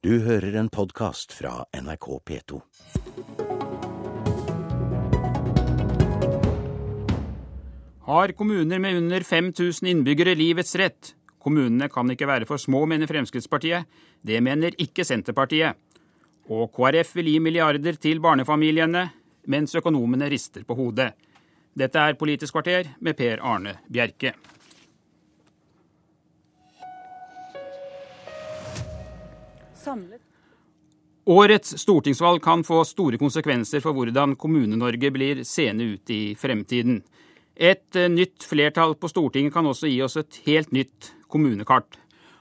Du hører en podkast fra NRK P2. Har kommuner med under 5000 innbyggere livets rett? Kommunene kan ikke være for små, mener Fremskrittspartiet. Det mener ikke Senterpartiet. Og KrF vil gi milliarder til barnefamiliene, mens økonomene rister på hodet. Dette er Politisk kvarter med Per Arne Bjerke. Samlet. Årets stortingsvalg kan få store konsekvenser for hvordan Kommune-Norge blir seende ut i fremtiden. Et eh, nytt flertall på Stortinget kan også gi oss et helt nytt kommunekart.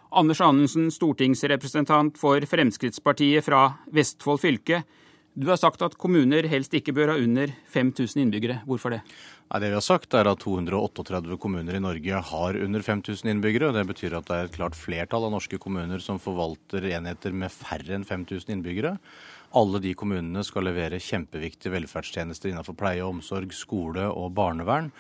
Anders Anundsen, stortingsrepresentant for Fremskrittspartiet fra Vestfold fylke. Du har sagt at kommuner helst ikke bør ha under 5000 innbyggere. Hvorfor det? Nei, det vi har sagt er at 238 kommuner i Norge har under 5000 innbyggere. og Det betyr at det er et klart flertall av norske kommuner som forvalter enheter med færre enn 5000 innbyggere. Alle de kommunene skal levere kjempeviktige velferdstjenester innenfor pleie og omsorg, skole og barnevern.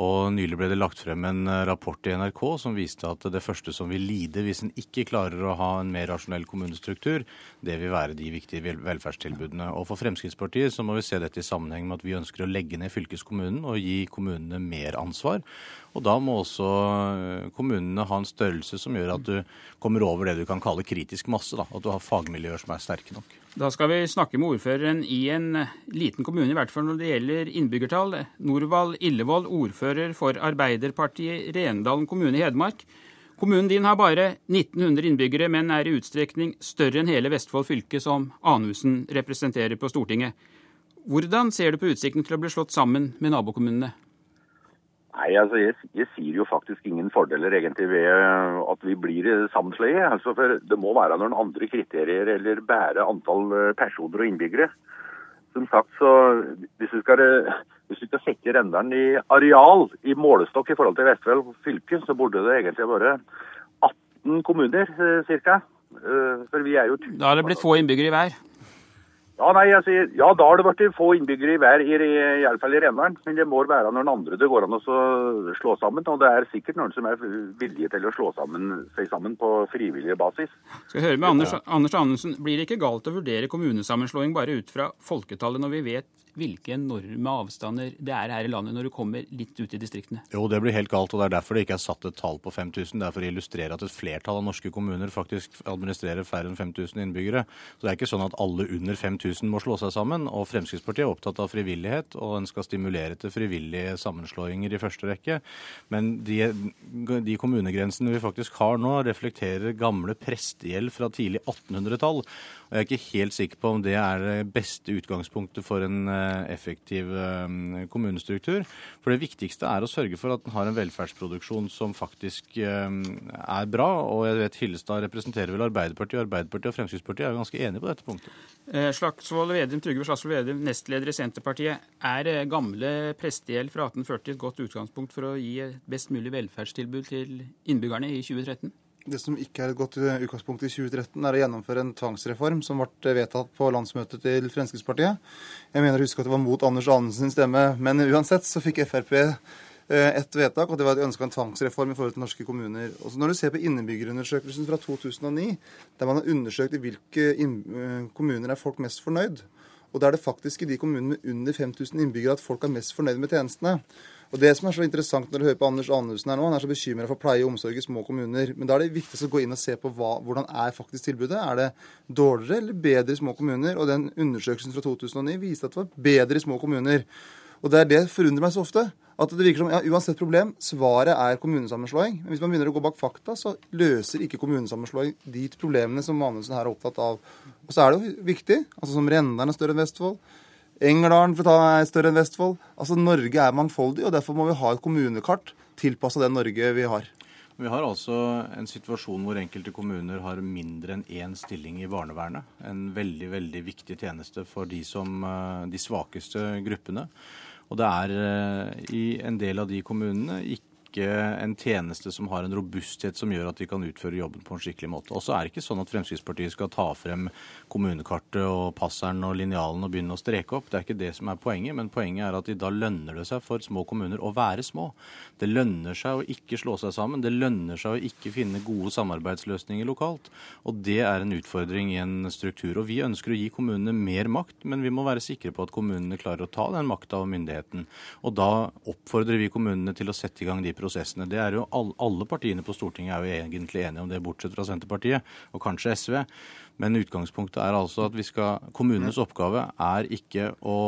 Og Nylig ble det lagt frem en eh, rapport i NRK som viste at det første som vil lide hvis en ikke klarer å ha en mer rasjonell kommunestruktur, det vil være de viktige velferdstilbudene. Og For Fremskrittspartiet så må vi se dette i sammenheng med at vi ønsker å legge ned fylkeskommunen og gi kommunene mer ansvar. Og da må også eh, kommunene ha en størrelse som gjør at du kommer over det du kan kalle kritisk masse. Da. At du har fagmiljøer som er sterke nok. Da skal vi snakke med ordføreren i en liten kommune, i hvert fall når det gjelder innbyggertall. Norvald Illevold, ordfører for Arbeiderpartiet Rendalen kommune i Hedmark. Kommunen din har bare 1900 innbyggere, men er i utstrekning større enn hele Vestfold fylke, som Anusen representerer på Stortinget. Hvordan ser du på utsikten til å bli slått sammen med nabokommunene? Nei, altså jeg, jeg, sier jo faktisk ingen fordeler egentlig ved eh, at vi blir sammenslått. Altså, det må være noen andre kriterier eller bære antall eh, personer og innbyggere. Som sagt, så hvis vi skal, eh, hvis vi skal sette Rendalen i areal, i målestokk i forhold til Vestfold fylke, så burde det egentlig være 18 kommuner ca. For vi er jo Da har det blitt få innbyggere i hver? Ja, nei, jeg sier, ja, da har det blitt få innbyggere i hver, i, i, i fall i Rendalen. Men det må være noen andre det går an å slå sammen. Og det er sikkert noen som er villige til å slå sammen, seg sammen på frivillig basis. Skal jeg høre med Anders, Anders Anundsen, Blir det ikke galt å vurdere kommunesammenslåing bare ut fra folketallet, når vi vet hvilke enorme avstander det er her i landet når du kommer litt ut i distriktene? Jo, det blir helt galt, og det er derfor det ikke er satt et tall på 5000. Det er for å illustrere at et flertall av norske kommuner faktisk administrerer færre enn 5000 innbyggere. Så det er ikke sånn at alle under 5000 må slå seg sammen. Og Fremskrittspartiet er opptatt av frivillighet, og en skal stimulere til frivillige sammenslåinger i første rekke. Men de, de kommunegrensene vi faktisk har nå, reflekterer gamle prestegjeld fra tidlig 1800-tall. Og jeg er ikke helt sikker på om det er det beste utgangspunktet for en effektiv eh, kommunestruktur. For det viktigste er å sørge for at den har en velferdsproduksjon som faktisk eh, er bra. Og jeg vet Hillestad representerer vel Arbeiderpartiet, Arbeiderpartiet og Fremskrittspartiet er jo ganske enige på dette punktet. Slagsvold Vedum, Trygve Slagsvold Vedum, nestleder i Senterpartiet. Er gamle prestegjeld fra 1840 et godt utgangspunkt for å gi best mulig velferdstilbud til innbyggerne i 2013? Det som ikke er et godt utgangspunkt i 2013, er å gjennomføre en tvangsreform som ble vedtatt på landsmøtet til Fremskrittspartiet. Jeg mener å huske at det var mot Anders Anundsen stemme, men uansett så fikk Frp eh, et vedtak, og det var et ønske ønska en tvangsreform i forhold til norske kommuner. Også når du ser på innbyggerundersøkelsen fra 2009, der man har undersøkt i hvilke eh, kommuner er folk mest fornøyd, og da er det faktisk i de kommunene med under 5000 innbyggere at folk er mest fornøyd med tjenestene. Og Det som er så interessant når du hører på Anders Anundsen her nå, han er så bekymra for pleie og omsorg i små kommuner. Men da er det viktigst å gå inn og se på hva, hvordan er faktisk tilbudet. Er det dårligere eller bedre i små kommuner? Og den undersøkelsen fra 2009 viste at det var bedre i små kommuner. Og det er det forundrer meg så ofte. At det virker som ja, uansett problem, svaret er kommunesammenslåing. Men hvis man begynner å gå bak fakta, så løser ikke kommunesammenslåing de problemene som Anundsen her er opptatt av. Og så er det jo viktig, altså som Rendalen er større enn Vestfold. Engerdalen for å ta er større enn Vestfold. Altså Norge er mangfoldig, og derfor må vi ha et kommunekart tilpassa det Norge vi har. Vi har altså en situasjon hvor enkelte kommuner har mindre enn én stilling i barnevernet. En veldig veldig viktig tjeneste for de, som, eh, de svakeste gruppene. Og det er eh, i en del av de kommunene ikke ikke en tjeneste som har en robusthet som gjør at de kan utføre jobben på en skikkelig måte. Og så er det ikke sånn at Fremskrittspartiet skal ta frem kommunekartet og passeren og linjalen og begynne å streke opp. Det er ikke det som er poenget, men poenget er at da lønner det seg for små kommuner å være små. Det lønner seg å ikke slå seg sammen. Det lønner seg å ikke finne gode samarbeidsløsninger lokalt. Og det er en utfordring i en struktur. Og vi ønsker å gi kommunene mer makt, men vi må være sikre på at kommunene klarer å ta den makta og myndigheten. Og da oppfordrer vi kommunene til å sette i gang de prosessene. Det er jo Alle partiene på Stortinget er jo egentlig enige om det, bortsett fra Senterpartiet og kanskje SV. Men utgangspunktet er altså at vi skal, kommunenes oppgave er ikke å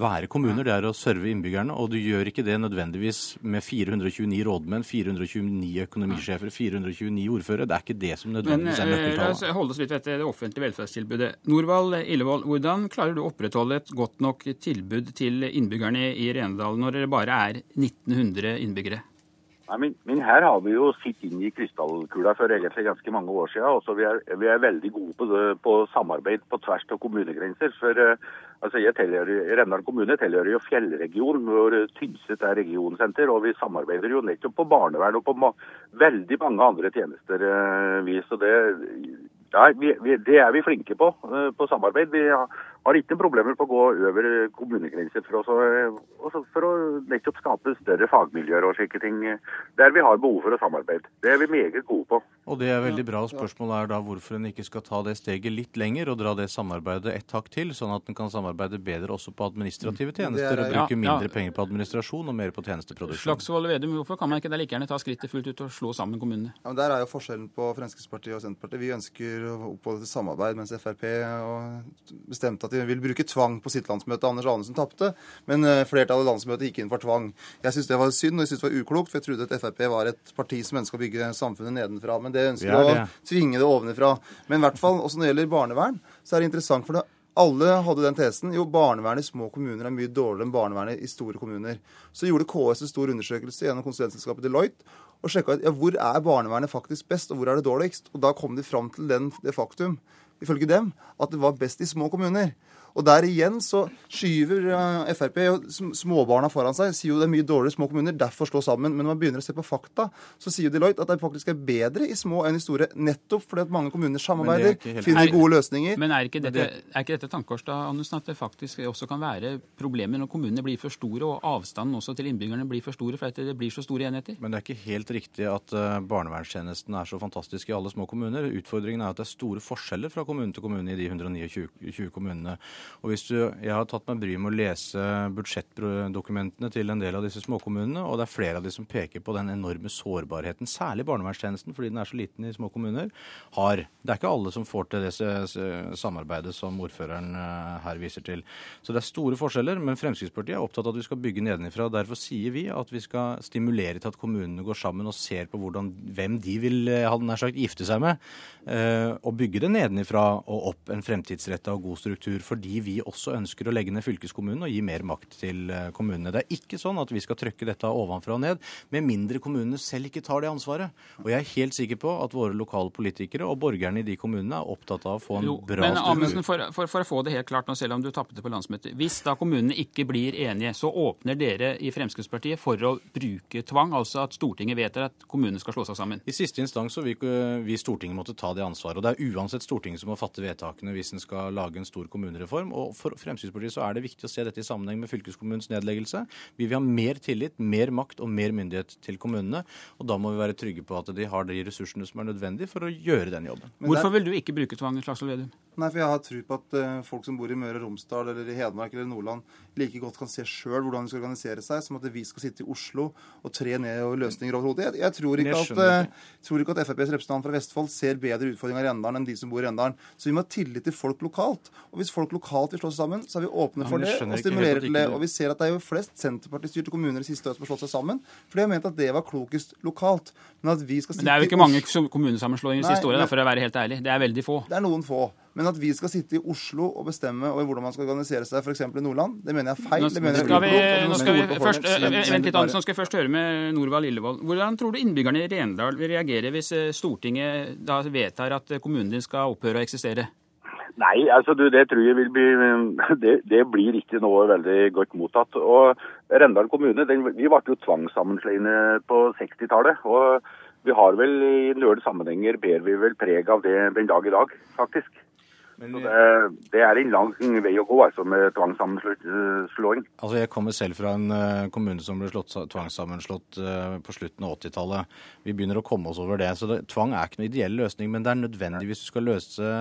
være kommuner, det er å serve innbyggerne. Og du gjør ikke det nødvendigvis med 429 rådmenn, 429 økonomisjefer, 429 ordførere. Det er ikke det som nødvendigvis er nøkkeltallet. La oss holde oss litt ved det offentlige velferdstilbudet. Norvald Illevold, hvordan klarer du å opprettholde et godt nok tilbud til innbyggerne i Renedal når det bare er 1900 innbyggere? Nei, men, men, her har vi jo sittet inn i krystallkula for egentlig ganske mange år siden. Også vi, er, vi er veldig gode på, det, på, samarbeid på tvers av kommunegrenser. For uh, altså jeg tilhører, Rendal kommune tilhører jo fjellregionen, hvor Tynset er regionsenter. Og vi samarbeider jo nettopp på barnevern og på ma veldig mange andre tjenester. Uh, vi, så det, ja, vi, det er vi flinke på, uh, på samarbeid. Vi har, har ikke problemer på å gå over kommunegrenser for, også, for å nettopp skape større fagmiljøer og slike ting der vi har behov for å samarbeide. Det er vi meget gode på. Og det er veldig bra. Spørsmålet er da hvorfor en ikke skal ta det steget litt lenger og dra det samarbeidet et hakk til, sånn at en kan samarbeide bedre også på administrative mm. tjenester er, og bruke ja, mindre ja. penger på administrasjon og mer på tjenesteproduksjon. Slagsvold Vedum, hvorfor kan man ikke da like gjerne ta skrittet fullt ut og slå sammen kommunene? Ja, men Der er jo forskjellen på Fremskrittspartiet og Senterpartiet. Vi ønsker å oppholde til samarbeid, mens Frp bestemte at at de vil bruke tvang på sitt landsmøte. Anders Anundsen tapte, men eh, flertallet i landsmøtet gikk inn for tvang. Jeg syns det var synd, og jeg syns det var uklokt, for jeg trodde at Frp var et parti som ønska å bygge samfunnet nedenfra. Men det ønsker det. å tvinge det ovenfra. Men i hvert fall, også når det gjelder barnevern, så er det interessant. for det alle hadde den tesen. Jo, barnevernet i små kommuner er mye dårligere enn barnevernet i store kommuner. Så gjorde KS en stor undersøkelse gjennom konsulentselskapet Deloitte og sjekka ja, hvor er barnevernet faktisk best, og hvor er det dårligst. Og da kom de fram til den, det faktum ifølge dem, at det var best i små kommuner. Og der igjen så skyver uh, Frp småbarna foran seg. Sier jo det er mye dårligere små kommuner, derfor slå sammen. Men når man begynner å se på fakta, så sier jo Deloitte at det faktisk er bedre i små enn i store. Nettopp fordi at mange kommuner samarbeider, finner gode løsninger. Men er ikke dette, er ikke dette tankekors da, Andersen, at det faktisk også kan være problemer når kommunene blir for store, og avstanden også til innbyggerne blir for store, fordi det blir så store enheter? Men det er ikke helt riktig at uh, barnevernstjenesten er så fantastisk i alle små kommuner. Utfordringen er at det er store forskjeller fra kommune til kommune i de 129 kommunene. Og hvis du, Jeg har tatt meg bryet med å lese budsjettdokumentene til en del av disse småkommunene, og det er flere av de som peker på den enorme sårbarheten, særlig barnevernstjenesten, fordi den er så liten i små kommuner, har. Det er ikke alle som får til det samarbeidet som ordføreren eh, her viser til. Så det er store forskjeller, men Fremskrittspartiet er opptatt av at vi skal bygge nedenifra. Derfor sier vi at vi skal stimulere til at kommunene går sammen og ser på hvordan, hvem de vil eh, hadde nær sagt, gifte seg med, eh, og bygge det nedenifra og opp en fremtidsretta og god struktur. fordi vi også ønsker å legge ned fylkeskommunen og gi mer makt til eh, kommunene. Det er ikke sånn at vi skal trøkke dette ovenfra og ned, med mindre kommunene selv ikke tar det ansvaret. Og jeg er helt sikker på at våre lokale politikere og borgerne i de kommunene er opptatt av å få en jo, bra men, Amundsen, for, for, for, å få det helt klart nå, selv om du tapte på landsmøtet. Hvis da kommunene ikke blir enige, så åpner dere i Fremskrittspartiet for å bruke tvang, altså at Stortinget vedtar at kommunene skal slå seg sammen? I siste instans så vil vi Stortinget måtte ta det ansvaret. og Det er uansett Stortinget som må fatte vedtakene hvis en skal lage en stor kommunereform. Og For Fremskrittspartiet så er det viktig å se dette i sammenheng med fylkeskommunens nedleggelse. Vi vil ha mer tillit, mer makt og mer myndighet til kommunene. Og da må vi være trygge på at de har de ressursene som er nødvendige for å gjøre den jobben. Hvorfor vil du ikke bruke tvang, Slagsvold Vedum? Nei, for Jeg har tro på at uh, folk som bor i Møre og Romsdal eller i Hedmark eller Nordland, like godt kan se sjøl hvordan de skal organisere seg, som at vi skal sitte i Oslo og tre ned og løsninger over hodet. Jeg, jeg, tror ikke at, uh, tror ikke at FrPs representant fra Vestfold ser bedre utfordringer i Rendalen enn de som bor i Rendalen. Så vi må ha tillit til folk lokalt. Og hvis folk lokalt vil slå seg sammen, så er vi åpne for det og stimulerer til det. Og vi ser at det er jo flest Senterparti-styrte kommuner de siste årene som har slått seg sammen. For de har ment at det var klokest lokalt. Men at vi skal sitte Men det er jo ikke mange kommunesammenslåinger de siste året, for å være helt ærlig. Det er veldig få. Det er noen få. Men at vi skal sitte i Oslo og bestemme over hvordan man skal organisere seg f.eks. i Nordland, det mener jeg er feil. Nå, skal, vi, nå skal vi først, vent litt, Andersen, skal først høre med Norvald Lillevold. Hvordan tror du innbyggerne i Rendal vil reagere hvis eh, Stortinget da vedtar at kommunen din skal opphøre å eksistere? Nei, altså du, det tror jeg vil bli det, det, blir ikke noe veldig godt mottatt. Og Rendal kommune den, vi ble jo tvangssammenslående på 60-tallet. Og vi har vel i noen sammenhenger ber vi vel preg av det den dag i dag, faktisk. Men, det, det, er en lang vei å gå altså, med tvangssammenslåing. Altså, jeg kommer selv fra en uh, kommune som ble slått, tvangssammenslått uh, på slutten av 80-tallet. Vi begynner å komme oss over det. Så det, tvang er ikke noen ideell løsning, men det er nødvendig hvis du skal løse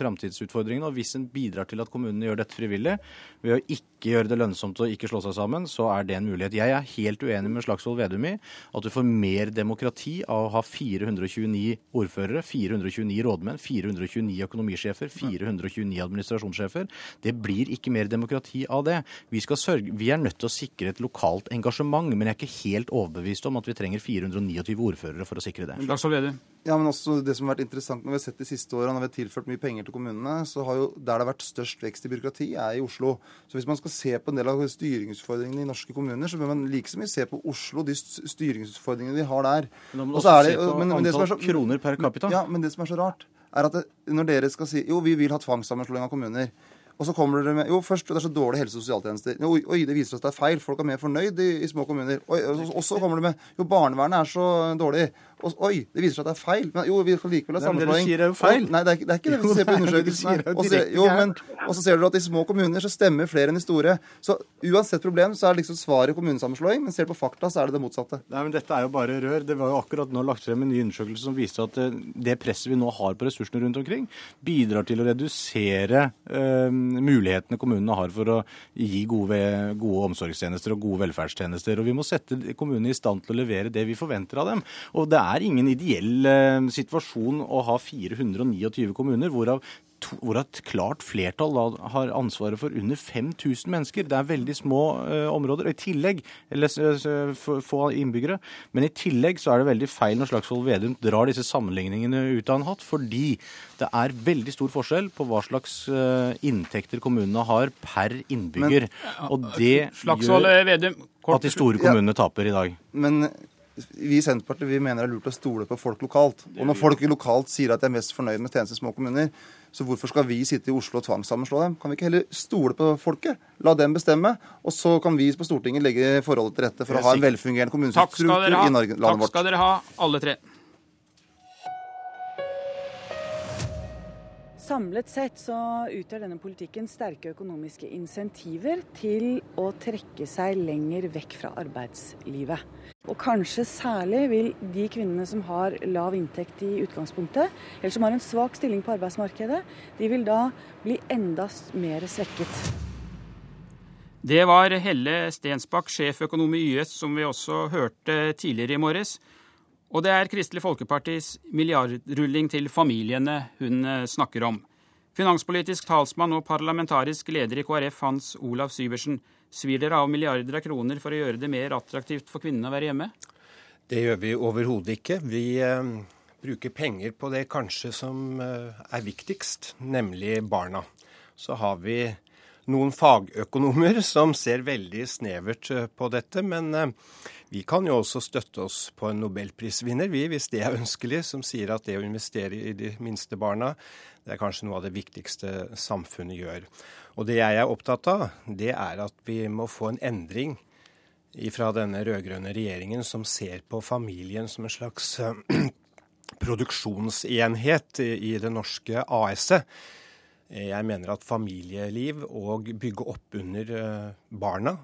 framtidsutfordringene. Og hvis en bidrar til at kommunene gjør dette frivillig, ved å ikke gjøre det lønnsomt å ikke slå seg sammen, så er det en mulighet. Jeg er helt uenig med Slagsvold Vedum i at du får mer demokrati av å ha 429 ordførere, 429 rådmenn, 429 økonomisjefer, 400 129 administrasjonssjefer. Det blir ikke mer demokrati av det. Vi, sørge, vi, er nødt til å sikre et lokalt engasjement, men jeg er ikke helt overbevist om at vi trenger 429 ordførere for å sikre det. Ja, men også Det som har vært interessant når vi har sett de siste årene, når vi har tilført mye penger til kommunene, så har jo der det har vært størst vekst i byråkrati, er i Oslo. Så hvis man skal se på en del av styringsutfordringene i norske kommuner, så bør man like så mye se på Oslo, de styringsutfordringene de har der. Men da må du også se på men, antall så, kroner per capita. Ja, men det som er så rart, er at det, når dere skal si jo, vi vil ha tvangssammenslåing av kommuner og så kommer dere med Jo, først det er så dårlige helse- og sosialtjenester. Oi, oi, det viser at det er feil. Folk er mer fornøyd i, i små kommuner. Oi, og så kommer det med Jo, barnevernet er så dårlig. Og, oi, det viser seg at det er feil. Men jo, vi skal likevel ha sammenslåing. Det du sier er jo feil. Og, nei, det er, det er ikke det vi ser på undersøkelsen. Og så, men, ser dere at i små kommuner så stemmer flere enn i store. Så uansett problem så er liksom svaret kommunesammenslåing, men ser du på fakta, så er det det motsatte. Nei, men Dette er jo bare rør. Det var jo akkurat nå lagt frem en ny undersøkelse som viste at eh, det presset vi nå har på ressursene rundt omkring, bidrar til å redusere øh, mulighetene kommunene har for å gi gode, gode omsorgstjenester og gode velferdstjenester. Og vi må sette kommunene i stand til å levere det vi forventer av dem. Og det er ingen ideell eh, situasjon å ha 429 kommuner, hvorav hvor et klart flertall da har ansvaret for under 5000 mennesker. Det er veldig små uh, områder. I tillegg, eller få innbyggere. Men i tillegg så er det veldig feil når Slagsvold Vedum drar disse sammenligningene ut av en hatt, fordi det er veldig stor forskjell på hva slags uh, inntekter kommunene har per innbygger. Men, og det gjør at de store kommunene ja, taper i dag. Men vi i Senterpartiet vi mener det er lurt å stole på folk lokalt. Og når folk lokalt sier at de er mest fornøyd med tjenester i små kommuner, så hvorfor skal vi sitte i Oslo og tvangssammenslå dem? Kan vi ikke heller stole på folket? La dem bestemme, og så kan vi på Stortinget legge forholdet til rette for å ha en velfungerende kommunestruktur i landet vårt. Takk skal dere ha, alle tre. Samlet sett så utgjør denne politikken sterke økonomiske insentiver til å trekke seg lenger vekk fra arbeidslivet. Og kanskje særlig vil de kvinnene som har lav inntekt i utgangspunktet, eller som har en svak stilling på arbeidsmarkedet, de vil da bli enda mer svekket. Det var Helle Stensbakk, sjeføkonom i YS, som vi også hørte tidligere i morges. Og det er Kristelig Folkepartis milliardrulling til familiene hun eh, snakker om. Finanspolitisk talsmann og parlamentarisk leder i KrF Hans Olav Syversen. Svir dere av milliarder av kroner for å gjøre det mer attraktivt for kvinnene å være hjemme? Det gjør vi overhodet ikke. Vi eh, bruker penger på det kanskje som eh, er viktigst, nemlig barna. Så har vi noen fagøkonomer som ser veldig snevert eh, på dette. Men eh, vi kan jo også støtte oss på en nobelprisvinner, vi, hvis det er ønskelig, som sier at det å investere i de minste barna, det er kanskje noe av det viktigste samfunnet gjør. Og det jeg er opptatt av, det er at vi må få en endring fra denne rød-grønne regjeringen som ser på familien som en slags eh, produksjonsenhet i det norske AS-et. Jeg mener at familieliv og bygge opp under eh, barna,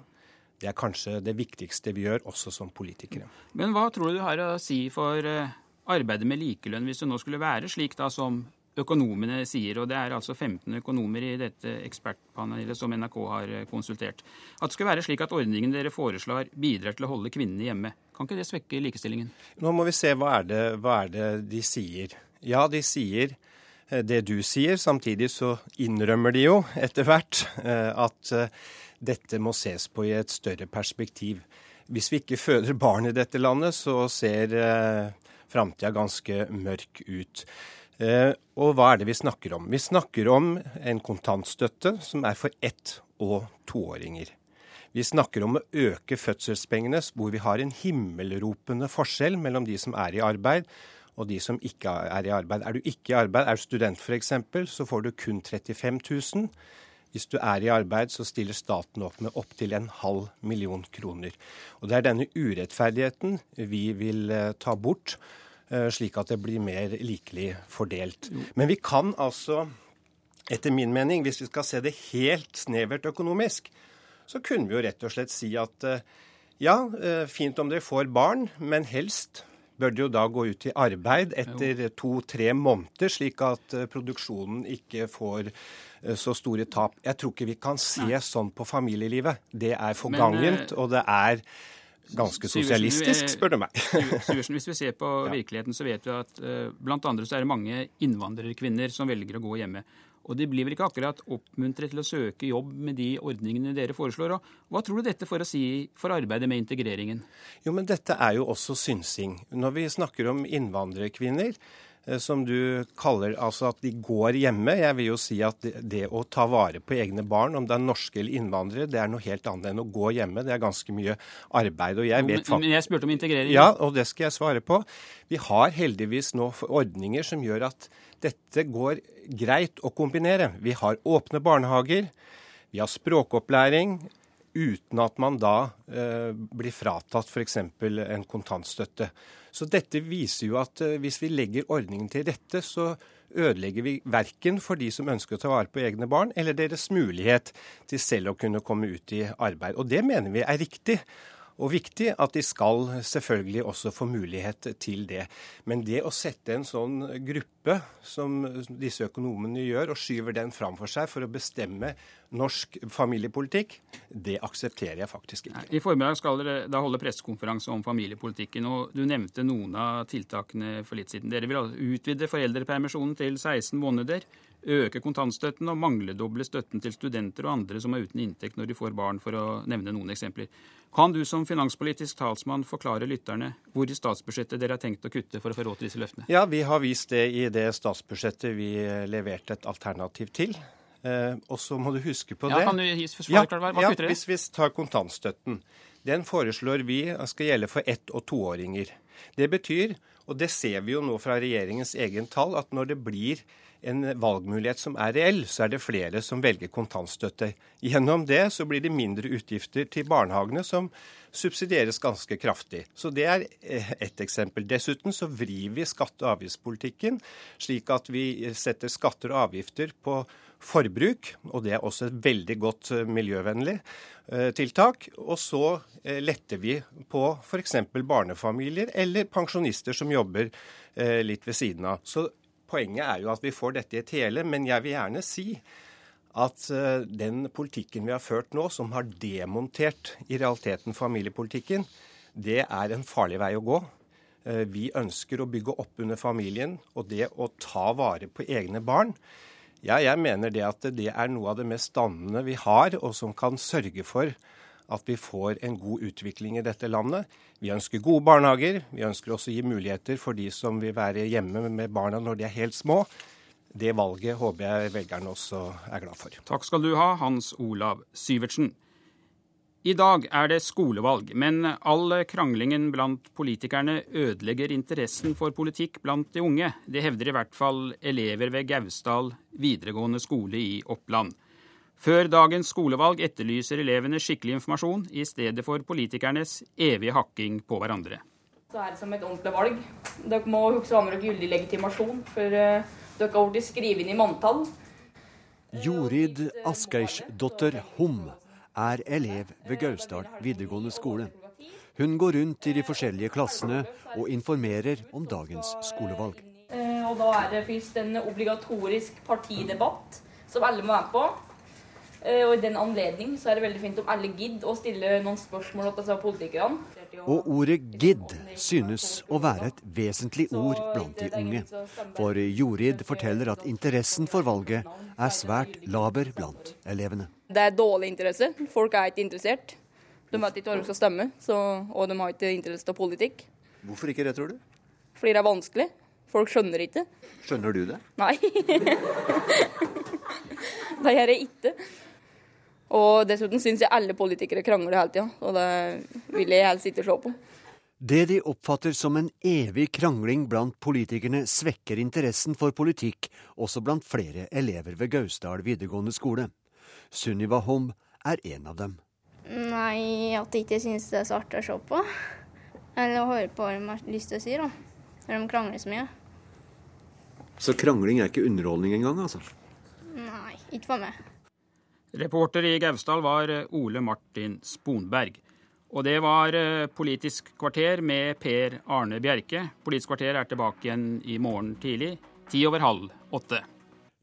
det er kanskje det viktigste vi gjør, også som politikere. Men hva tror du har å si for eh, arbeidet med likelønn, hvis det nå skulle være slik da som økonomene sier, og det er altså 15 økonomer i dette ekspertpanelet som NRK har eh, konsultert, at det skulle være slik at ordningen dere foreslår bidrar til å holde kvinnene hjemme. Kan ikke det svekke likestillingen? Nå må vi se hva er det, hva er det de sier. Ja, de sier Eh, det du sier. Samtidig så innrømmer de jo etter hvert eh, at eh, dette må ses på i et større perspektiv. Hvis vi ikke føder barn i dette landet, så ser framtida ganske mørk ut. Og hva er det vi snakker om? Vi snakker om en kontantstøtte som er for ett- og toåringer. Vi snakker om å øke fødselspengene, hvor vi har en himmelropende forskjell mellom de som er i arbeid og de som ikke er i arbeid. Er du ikke i arbeid, er du student f.eks., så får du kun 35 000. Hvis du er i arbeid, så stiller staten opp med opptil en halv million kroner. Og Det er denne urettferdigheten vi vil eh, ta bort, eh, slik at det blir mer likelig fordelt. Men vi kan altså, etter min mening, hvis vi skal se det helt snevert økonomisk, så kunne vi jo rett og slett si at eh, ja, fint om dere får barn, men helst bør de jo da gå ut i arbeid etter to-tre måneder, slik at produksjonen ikke får Eh, så store tap. Jeg tror ikke vi kan se Nei. sånn på familielivet. Det er forgangent, og det er ganske sosialistisk, spør du meg. Syversen, hvis vi ser på virkeligheten, så vet vi at blant andre så er det mange innvandrerkvinner som velger å gå hjemme. Og de blir vel ikke akkurat oppmuntret til å søke jobb med de ordningene dere foreslår. Og hva tror du dette får å si for arbeidet med integreringen? Jo, men Dette er jo også synsing. Når vi snakker om innvandrerkvinner, som du kaller altså at de går hjemme. Jeg vil jo si at det, det, å ta vare på egne barn, om det er norske eller innvandrere, det er noe helt annet enn å gå hjemme. Det er ganske mye arbeid. og jeg vet Men jeg spurte om integrering. Ja, og det skal jeg svare på. Vi har heldigvis nå ordninger som gjør at dette går greit å kombinere. Vi har åpne barnehager, vi har språkopplæring, uten at man da eh, blir fratatt f.eks. en kontantstøtte. Så dette viser jo at eh, hvis vi legger ordningen til rette, så ødelegger vi verken for de som ønsker å ta vare på egne barn, eller deres mulighet til selv å kunne komme ut i arbeid. Og det mener vi er riktig og viktig at de skal selvfølgelig også få mulighet til det. Men det å sette en sånn gruppe som disse økonomene gjør, og skyver den framfor seg for å bestemme norsk familiepolitikk, det aksepterer jeg faktisk ikke. I formiddag skal dere da holde pressekonferanse om familiepolitikken. og Du nevnte noen av tiltakene for litt siden. Dere vil utvide foreldrepermisjonen til 16 måneder øke kontantstøtten og mangledoble støtten til studenter og andre som er uten inntekt når de får barn, for å nevne noen eksempler. Kan du som finanspolitisk talsmann forklare lytterne hvor i statsbudsjettet dere har tenkt å kutte for å få råd til disse løftene? Ja, Vi har vist det i det statsbudsjettet vi leverte et alternativ til. Eh, og så må du huske på ja, det. Kan du ja, Hva ja, dere? Hvis vi tar kontantstøtten. Den foreslår vi skal gjelde for ett- og toåringer. Det betyr, og det ser vi jo nå fra regjeringens egen tall, at når det blir en valgmulighet som er reell, så er det flere som velger kontantstøtte. Gjennom det så blir det mindre utgifter til barnehagene, som subsidieres ganske kraftig. Så det er eh, ett eksempel. Dessuten så vrir vi skatte- og avgiftspolitikken slik at vi setter skatter og avgifter på forbruk, og det er også et veldig godt eh, miljøvennlig eh, tiltak. Og så letter vi på f.eks. barnefamilier eller pensjonister som jobber litt ved siden av. Så Poenget er jo at vi får dette i et hele, men jeg vil gjerne si at eh, den politikken vi har ført nå, som har demontert i realiteten familiepolitikken, det er en farlig vei å gå. Eh, vi ønsker å bygge opp under familien og det å ta vare på egne barn. Ja, jeg mener det at det er noe av det mest dannende vi har, og som kan sørge for at vi får en god utvikling i dette landet. Vi ønsker gode barnehager. Vi ønsker også å gi muligheter for de som vil være hjemme med barna når de er helt små. Det valget håper jeg velgerne også er glad for. Takk skal du ha, Hans Olav Syvertsen. I dag er det skolevalg, men all kranglingen blant politikerne ødelegger interessen for politikk blant de unge. Det hevder i hvert fall elever ved Gausdal videregående skole i Oppland. Før dagens skolevalg etterlyser elevene skikkelig informasjon i stedet for politikernes evige hakking på hverandre. Så er det som et ordentlig valg. Dere må huske å ha med dere gyldig legitimasjon, for uh, dere har blitt skrevet inn i manntall. Jorid Askeirsdotter Hom er elev ved Gausdal videregående skole. Hun går rundt i de forskjellige klassene og informerer om dagens skolevalg. Uh, og Da er det først en obligatorisk partidebatt som alle må være på. Eh, og i den anledning så er det veldig fint om alle gidder å stille noen spørsmål til disse politikerne. Og ordet 'gidd' synes å være et vesentlig ord blant de unge. For Jorid forteller at interessen for valget er svært laber blant elevene. Det er dårlig interesse. Folk er ikke interessert. De vet ikke hva de skal stemme, så, og de har ikke interesse av politikk. Hvorfor ikke det, tror du? Fordi det er vanskelig. Folk skjønner ikke. Skjønner du det? Nei. det gjør jeg ikke. Og dessuten syns jeg alle politikere krangler hele tida, og det vil jeg helst ikke se på. Det de oppfatter som en evig krangling blant politikerne, svekker interessen for politikk også blant flere elever ved Gausdal videregående skole. Sunniva Holm er en av dem. Nei, at jeg ikke syns det er så artig å se på. Eller å høre på hva de har lyst til å si, da. Når de krangler så mye. Så krangling er ikke underholdning engang, altså? Nei, ikke for meg. Reporter i Gausdal var Ole Martin Sponberg. Og det var eh, Politisk kvarter med Per Arne Bjerke. Politisk kvarter er tilbake igjen i morgen tidlig, ti over halv åtte.